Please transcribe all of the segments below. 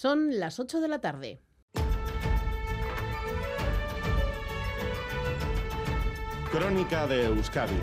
Son las 8 de la tarde. Crónica de Euskadi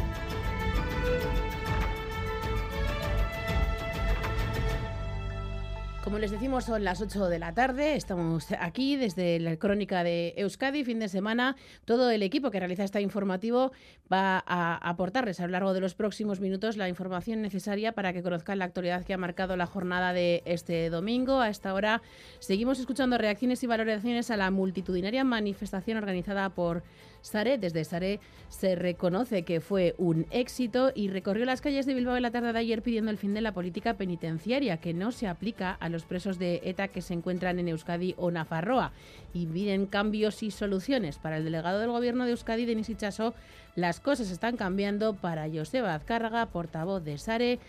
Como les decimos, son las 8 de la tarde. Estamos aquí desde la crónica de Euskadi, fin de semana. Todo el equipo que realiza este informativo va a aportarles a lo largo de los próximos minutos la información necesaria para que conozcan la actualidad que ha marcado la jornada de este domingo. A esta hora seguimos escuchando reacciones y valoraciones a la multitudinaria manifestación organizada por Sare. Desde Sare se reconoce que fue un éxito y recorrió las calles de Bilbao en la tarde de ayer pidiendo el fin de la política penitenciaria que no se aplica a los presos de ETA que se encuentran en Euskadi o Nafarroa y piden cambios y soluciones. Para el delegado del gobierno de Euskadi, Denis Ichaso, las cosas están cambiando. Para Joseba Azcárraga, portavoz de Sare,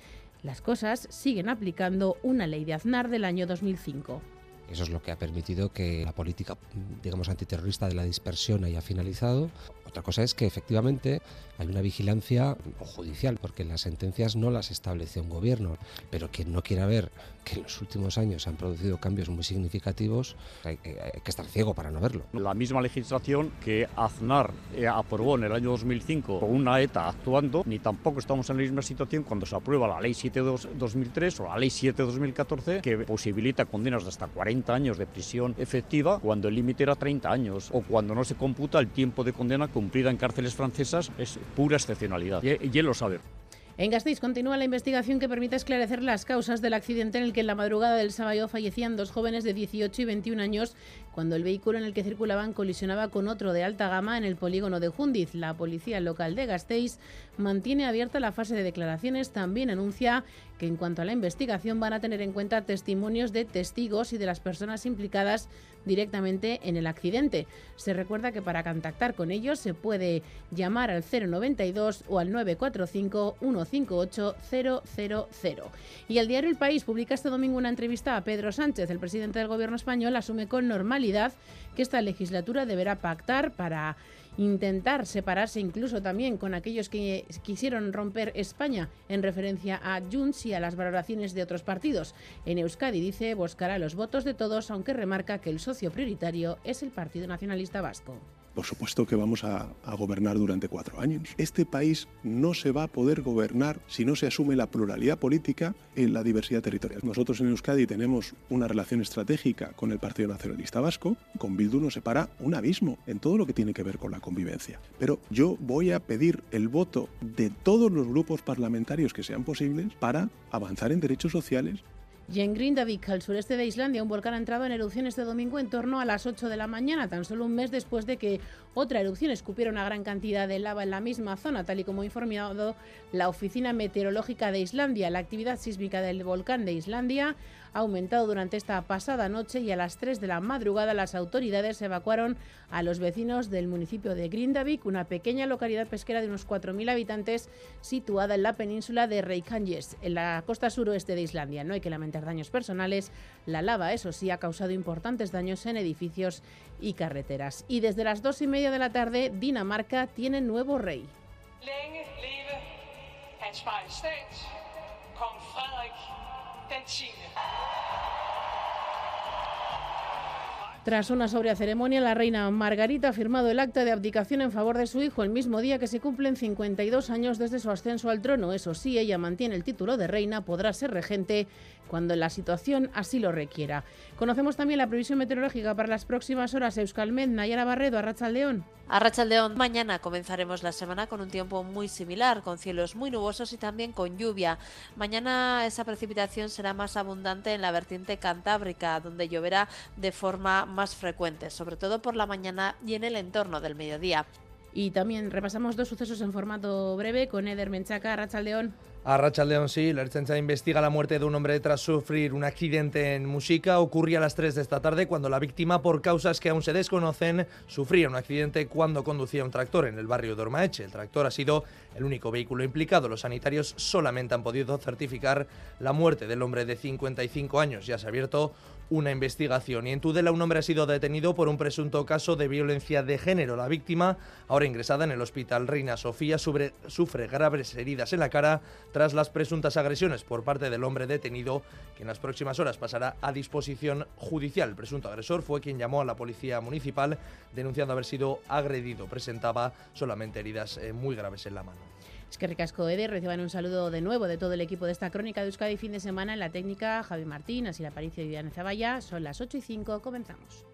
las cosas siguen aplicando una ley de Aznar del año 2005. Eso es lo que ha permitido que la política, digamos, antiterrorista de la dispersión haya finalizado. Otra cosa es que efectivamente hay una vigilancia judicial, porque las sentencias no las establece un gobierno, pero quien no quiera ver que en los últimos años se han producido cambios muy significativos, hay, que estar ciego para no verlo. La misma legislación que Aznar eh, aprobó en el año 2005 con una ETA actuando, ni tampoco estamos en la misma situación cuando se aprueba la Ley 7-2003 o la Ley 7-2014, que posibilita condenas de hasta 40 años de prisión efectiva cuando el límite era 30 años, o cuando no se computa el tiempo de condena cumplida en cárceles francesas, es pura excepcionalidad. Y, y él lo sabe. En Gasteiz continúa la investigación que permite esclarecer las causas del accidente en el que en la madrugada del sábado fallecían dos jóvenes de 18 y 21 años cuando el vehículo en el que circulaban colisionaba con otro de alta gama en el polígono de Jundiz. La policía local de Gasteiz mantiene abierta la fase de declaraciones. También anuncia que en cuanto a la investigación van a tener en cuenta testimonios de testigos y de las personas implicadas directamente en el accidente. Se recuerda que para contactar con ellos se puede llamar al 092 o al 945 158 000. Y el diario El País publica este domingo una entrevista a Pedro Sánchez. El presidente del gobierno español asume con normalidad que esta legislatura deberá pactar para intentar separarse incluso también con aquellos que quisieron romper España en referencia a Junts y a las valoraciones de otros partidos. En Euskadi dice buscará los votos de todos, aunque remarca que el socio prioritario es el Partido Nacionalista Vasco. Por supuesto que vamos a, gobernar durante cuatro años. Este país no se va a poder gobernar si no se asume la pluralidad política y la diversidad territorial. Nosotros en Euskadi tenemos una relación estratégica con el Partido Nacionalista Vasco. Con Bildu nos separa un abismo en todo lo que tiene que ver con la convivencia. Pero yo voy a pedir el voto de todos los grupos parlamentarios que sean posibles para avanzar en derechos sociales y en Grindavik, al sureste de Islandia, un volcán ha entrado en erupción este domingo en torno a las 8 de la mañana, tan solo un mes después de que otra erupción escupiera una gran cantidad de lava en la misma zona, tal y como ha informado la Oficina Meteorológica de Islandia. La actividad sísmica del volcán de Islandia ha aumentado durante esta pasada noche y a las 3 de la madrugada las autoridades evacuaron a los vecinos del municipio de Grindavik, una pequeña localidad pesquera de unos 4.000 habitantes situada en la península de Reykjanes, en la costa suroeste de Islandia. No hay que lamentar daños personales. La lava, eso sí, ha causado importantes daños en edificios y carreteras. Y desde las dos y media de la tarde, Dinamarca tiene nuevo rey. tentinha. Tras una sobria ceremonia, la reina Margarita ha firmado el acta de abdicación en favor de su hijo el mismo día que se cumplen 52 años desde su ascenso al trono. Eso sí, ella mantiene el título de reina, podrá ser regente cuando la situación así lo requiera. Conocemos también la previsión meteorológica para las próximas horas. Euskalmed, Nayara Barredo, Arrachaldeón. Arrachaldeón, mañana comenzaremos la semana con un tiempo muy similar, con cielos muy nubosos y también con lluvia. Mañana esa precipitación será más abundante en la vertiente cantábrica, donde lloverá de forma más frecuente, sobre todo por la mañana y en el entorno del mediodía. Y también repasamos dos sucesos en formato breve con Eder Menchaca. A Rachel León, sí, la Ertzaintza investiga la muerte de un hombre tras sufrir un accidente en Música. Ocurría a las 3 de esta tarde cuando la víctima, por causas que aún se desconocen, sufría un accidente cuando conducía un tractor en el barrio de Ormaeche. El tractor ha sido el único vehículo implicado. Los sanitarios solamente han podido certificar la muerte del hombre de 55 años. Ya se ha abierto una investigación. Y en Tudela un hombre ha sido detenido por un presunto caso de violencia de género. La víctima, ahora ingresada en el hospital Reina Sofía, sufre graves heridas en la cara tras las presuntas agresiones por parte del hombre detenido, que en las próximas horas pasará a disposición judicial. El presunto agresor fue quien llamó a la policía municipal denunciando haber sido agredido. Presentaba solamente heridas eh, muy graves en la mano. Es que ricasco Ede, reciban un saludo de nuevo de todo el equipo de esta crónica de Euskadi fin de semana en la técnica Javi Martín, así la Aparicio y Viviana Zavalla. Son las 8 y 5, comenzamos.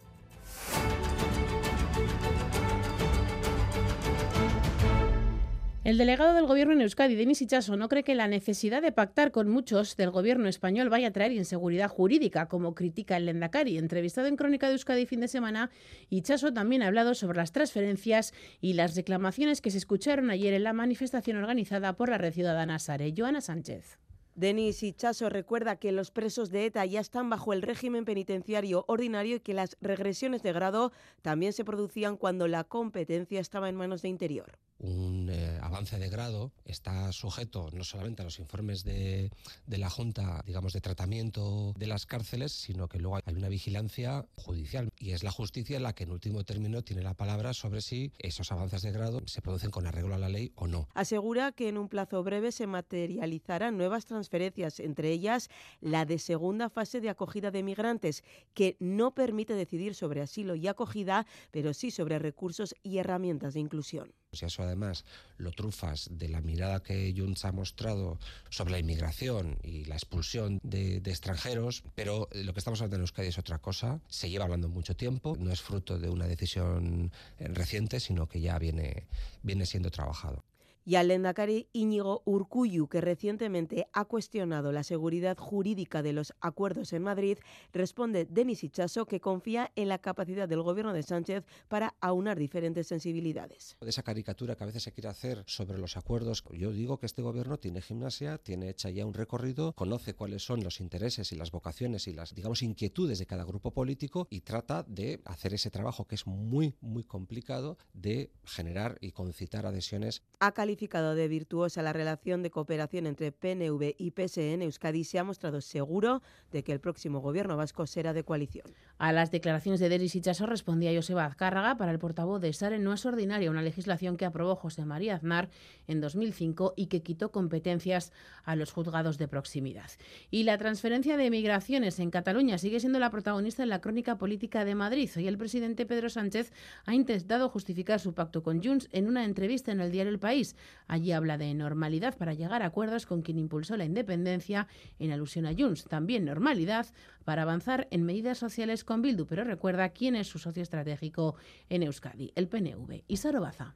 El delegado del Gobierno en Euskadi, Denis Ichaso, no cree que la necesidad de pactar con muchos del Gobierno español vaya a traer inseguridad jurídica, como critica el Lendakari. Entrevistado en Crónica de Euskadi fin de semana, Ichaso también ha hablado sobre las transferencias y las reclamaciones que se escucharon ayer en la manifestación organizada por la red ciudadana Sare. Joana Sánchez. Denis Ichaso recuerda que los presos de ETA ya están bajo el régimen penitenciario ordinario y que las regresiones de grado también se producían cuando la competencia estaba en manos de Interior un eh, avance de grado está sujeto no solamente a los informes de, de, la Junta, digamos, de tratamiento de las cárceles, sino que luego hay una vigilancia judicial y es la justicia la que en último término tiene la palabra sobre si esos avances de grado se producen con arreglo a la ley o no. Asegura que en un plazo breve se materializarán nuevas transferencias, entre ellas la de segunda fase de acogida de migrantes, que no permite decidir sobre asilo y acogida, pero sí sobre recursos y herramientas de inclusión. Si eso además lo trufas de la mirada que Junts ha mostrado sobre la inmigración y la expulsión de, extranjeros, pero lo que estamos hablando en Euskadi es otra cosa, se lleva hablando mucho tiempo, no es fruto de una decisión eh, reciente, sino que ya viene, viene siendo trabajado y al Lendakari Íñigo Urcuyu, que recientemente ha cuestionado la seguridad jurídica de los acuerdos en Madrid, responde Denis Ichaso que confía en la capacidad del gobierno de Sánchez para aunar diferentes sensibilidades. De esa caricatura que a veces se quiere hacer sobre los acuerdos, yo digo que este gobierno tiene gimnasia, tiene hecha ya un recorrido, conoce cuáles son los intereses y las vocaciones y las, digamos, inquietudes de cada grupo político y trata de hacer ese trabajo que es muy, muy complicado de generar y concitar adhesiones. A calificado de virtuosa la relación de cooperación entre PNV y PSN Euskadi se ha mostrado seguro de que el próximo gobierno vasco será de coalición. A las declaraciones de Deris Ichaso respondía Joseba Azcárraga para el portavoz de SARE no es ordinaria una legislación que aprobó José María Aznar en 2005 y que quitó competencias a los juzgados de proximidad. Y la transferencia de migraciones en Cataluña sigue siendo la protagonista en la crónica política de Madrid. Hoy el presidente Pedro Sánchez ha intentado justificar su pacto con Junts en una entrevista en el diario El País. Allí habla de normalidad para llegar a acuerdos con quien impulsó la independencia, en alusión a Junts. También normalidad para avanzar en medidas sociales con Bildu, pero recuerda quién es su socio estratégico en Euskadi, el PNV. y Baza.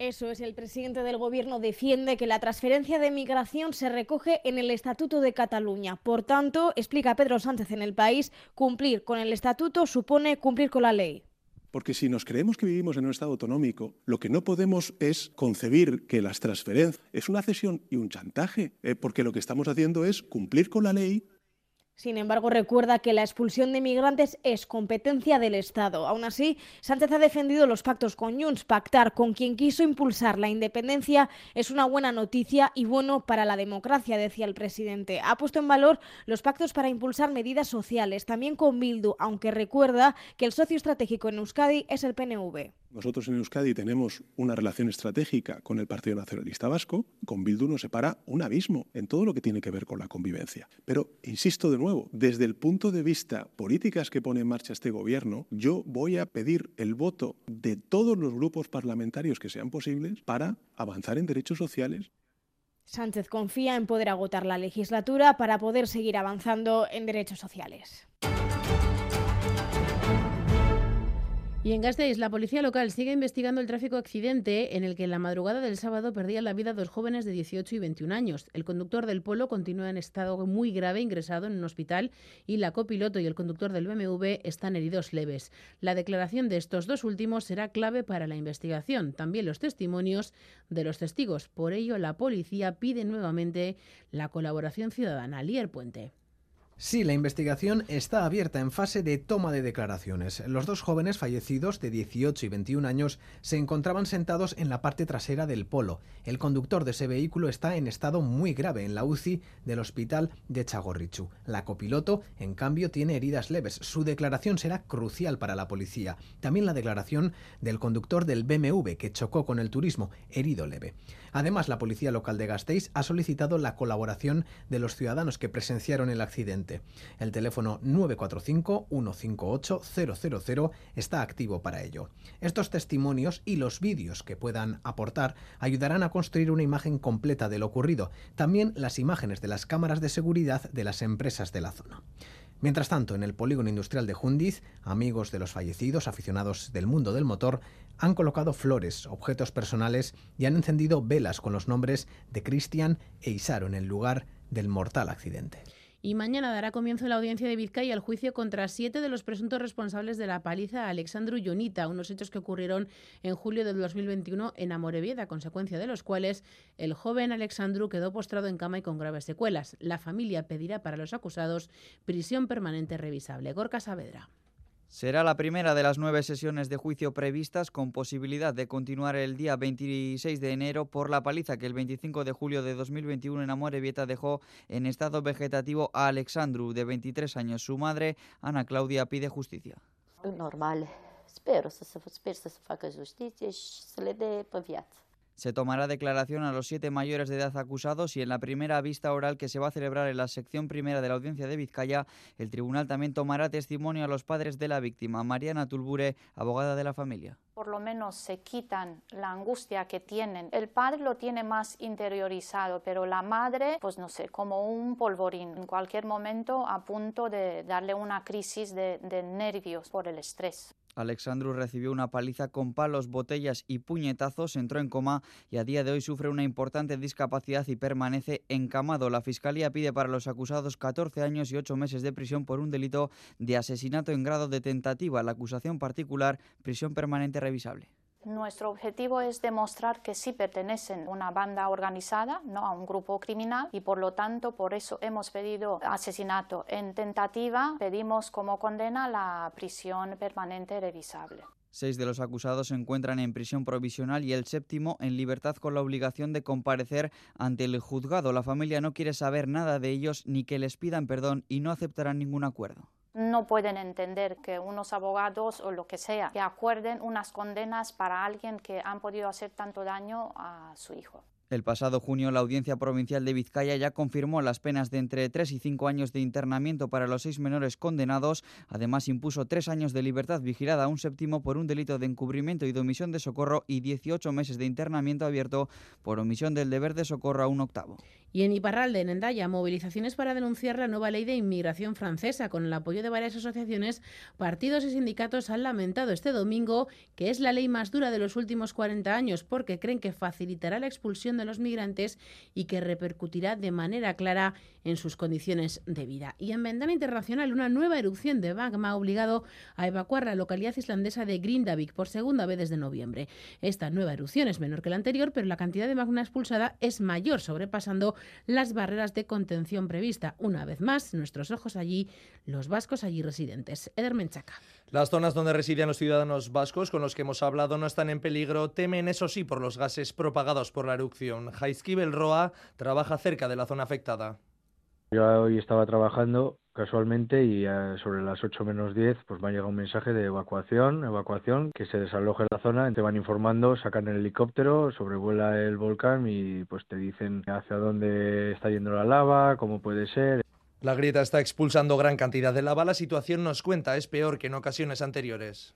Eso es, el presidente del Gobierno defiende que la transferencia de migración se recoge en el Estatuto de Cataluña. Por tanto, explica Pedro Sánchez en el país, cumplir con el Estatuto supone cumplir con la ley. Porque si nos creemos que vivimos en un Estado autonómico, lo que no podemos es concebir que las transferencias es una cesión y un chantaje, eh, porque lo que estamos haciendo es cumplir con la ley sin embargo, recuerda que la expulsión de migrantes es competencia del Estado. Aún así, Sánchez ha defendido los pactos con Junts. Pactar con quien quiso impulsar la independencia es una buena noticia y bueno para la democracia, decía el presidente. Ha puesto en valor los pactos para impulsar medidas sociales, también con Bildu, aunque recuerda que el socio estratégico en Euskadi es el PNV. Nosotros en Euskadi tenemos una relación estratégica con el Partido Nacionalista Vasco. Con Bildu nos separa un abismo en todo lo que tiene que ver con la convivencia. Pero, insisto de nuevo, desde el punto de vista políticas que pone en marcha este gobierno, yo voy a pedir el voto de todos los grupos parlamentarios que sean posibles para avanzar en derechos sociales Sánchez confía en poder agotar la legislatura para poder seguir avanzando en derechos sociales. Y en Gasteiz, la policía local sigue investigando el tráfico accidente en el que en la madrugada del sábado perdían la vida dos jóvenes de 18 y 21 años. El conductor del Polo continúa en estado muy grave, ingresado en un hospital, y la copiloto y el conductor del BMW están heridos leves. La declaración de estos dos últimos será clave para la investigación, también los testimonios de los testigos. Por ello, la policía pide nuevamente la colaboración ciudadana. Lier Puente. Sí, la investigación está abierta en fase de toma de declaraciones. Los dos jóvenes fallecidos de 18 y 21 años se encontraban sentados en la parte trasera del polo. El conductor de ese vehículo está en estado muy grave en la UCI del hospital de Chagorrichu. La copiloto, en cambio, tiene heridas leves. Su declaración será crucial para la policía. También la declaración del conductor del BMW que chocó con el turismo, herido leve. Además, la policía local de Gasteiz ha solicitado la colaboración de los ciudadanos que presenciaron el accidente. El teléfono 945-158-000 está activo para ello. Estos testimonios y los vídeos que puedan aportar ayudarán a construir una imagen completa de lo ocurrido, también las imágenes de las cámaras de seguridad de las empresas de la zona. Mientras tanto, en el polígono industrial de Jundiz, amigos de los fallecidos, aficionados del mundo del motor, han colocado flores, objetos personales y han encendido velas con los nombres de Cristian e Isaro en el lugar del mortal accidente. Y mañana dará comienzo la audiencia de Vizcaya el juicio contra siete de los presuntos responsables de la paliza a Alexandru Yonita, unos hechos que ocurrieron en julio del 2021 en Amorebieta, a consecuencia de los cuales el joven Alexandru quedó postrado en cama y con graves secuelas. La familia pedirá para los acusados prisión permanente revisable. Gorka Saavedra. Será la primera de las nueve sesiones de juicio previstas con posibilidad de continuar el día 26 de enero por la paliza que el 25 de julio de 2021 en Amorebieta dejó en estado vegetativo a Alexandru, de 23 años. Su madre, Ana Claudia, pide justicia. Normal. Espero, se, espero se facă justiție și să le dé viață. Se tomará declaración a los siete mayores de edad acusados y en la primera vista oral que se va a celebrar en la sección primera de la audiencia de Vizcaya, el tribunal también tomará testimonio a los padres de la víctima, Mariana Tulbure, abogada de la familia por lo menos se quitan la angustia que tienen. El padre lo tiene más interiorizado, pero la madre, pues no sé, como un polvorín, en cualquier momento a punto de darle una crisis de, de nervios por el estrés. Alexandru recibió una paliza con palos, botellas y puñetazos, entró en coma y a día de hoy sufre una importante discapacidad y permanece encamado. La Fiscalía pide para los acusados 14 años y 8 meses de prisión por un delito de asesinato en grado de tentativa. La acusación particular, prisión permanente revisable. Nuestro objetivo es demostrar que sí pertenecen a una banda organizada, no a un grupo criminal, y por lo tanto por eso hemos pedido asesinato en tentativa, pedimos como condena la prisión permanente revisable. Seis de los acusados se encuentran en prisión provisional y el séptimo en libertad con la obligación de comparecer ante el juzgado. La familia no quiere saber nada de ellos ni que les pidan perdón y no aceptarán ningún acuerdo no pueden entender que unos abogados o lo que sea que acuerden unas condenas para alguien que han podido hacer tanto daño a su hijo. El pasado junio, la Audiencia Provincial de Vizcaya ya confirmó las penas de entre 3 y 5 años de internamiento para los seis menores condenados. Además, impuso tres años de libertad vigilada a un séptimo por un delito de encubrimiento y de omisión de socorro y 18 meses de internamiento abierto por omisión del deber de socorro a un octavo. Y en Iparralde, en Endaya, movilizaciones para denunciar la nueva ley de inmigración francesa. Con el apoyo de varias asociaciones, partidos y sindicatos han lamentado este domingo que es la ley más dura de los últimos 40 años porque creen que facilitará la expulsión de los migrantes y que repercutirá de manera clara en sus condiciones de vida. Y en Ventana Internacional, una nueva erupción de magma ha obligado a evacuar la localidad islandesa de Grindavik por segunda vez desde noviembre. Esta nueva erupción es menor que la anterior, pero la cantidad de magma expulsada es mayor, sobrepasando las barreras de contención prevista. Una vez más, nuestros ojos allí, los vascos allí residentes. Eder Menchaca. Las zonas donde residen los ciudadanos vascos con los que hemos hablado no están en peligro, temen eso sí por los gases propagados por la erupción. Jaizkibel Roa trabaja cerca de la zona afectada. Yo hoy estaba trabajando casualmente y sobre las 8 menos 10 pues me ha llegado un mensaje de evacuación, evacuación, que se desaloje la zona, te van informando, sacan el helicóptero, sobrevuela el volcán y pues te dicen hacia dónde está yendo la lava, cómo puede ser. La grieta está expulsando gran cantidad de lava. La situación nos cuenta es peor que en ocasiones anteriores.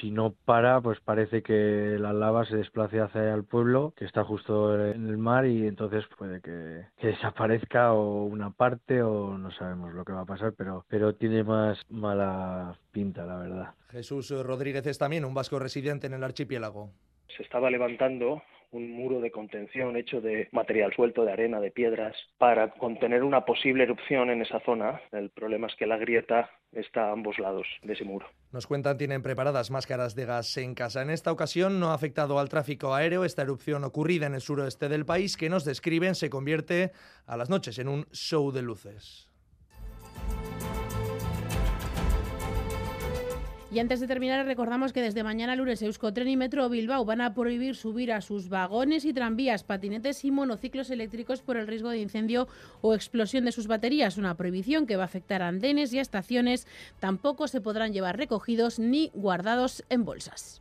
Si no para, pues parece que la lava se desplace hacia el pueblo, que está justo en el mar, y entonces puede que, desaparezca o una parte o no sabemos lo que va a pasar, pero, pero tiene más mala pinta, la verdad. Jesús Rodríguez es también un vasco residente en el archipiélago. Se estaba levantando un muro de contención hecho de material suelto, de arena, de piedras, para contener una posible erupción en esa zona. El problema es que la grieta está a ambos lados de ese muro. Nos cuentan, tienen preparadas máscaras de gas en casa. En esta ocasión no ha afectado al tráfico aéreo. Esta erupción ocurrida en el suroeste del país que nos describen se convierte a las noches en un show de luces. Y antes de terminar, recordamos que desde mañana lunes Euskotren y Metro Bilbao van a prohibir subir a sus vagones y tranvías, patinetes y monociclos eléctricos por el riesgo de incendio o explosión de sus baterías. Una prohibición que va a afectar a andenes y a estaciones. Tampoco se podrán llevar recogidos ni guardados en bolsas.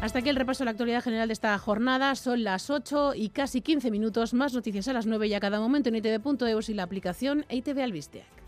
Hasta aquí el repaso de la actualidad general de esta jornada. Son las 8 y casi 15 minutos. Más noticias a las 9 y a cada momento en itv.eus y la aplicación ITV Albisteac.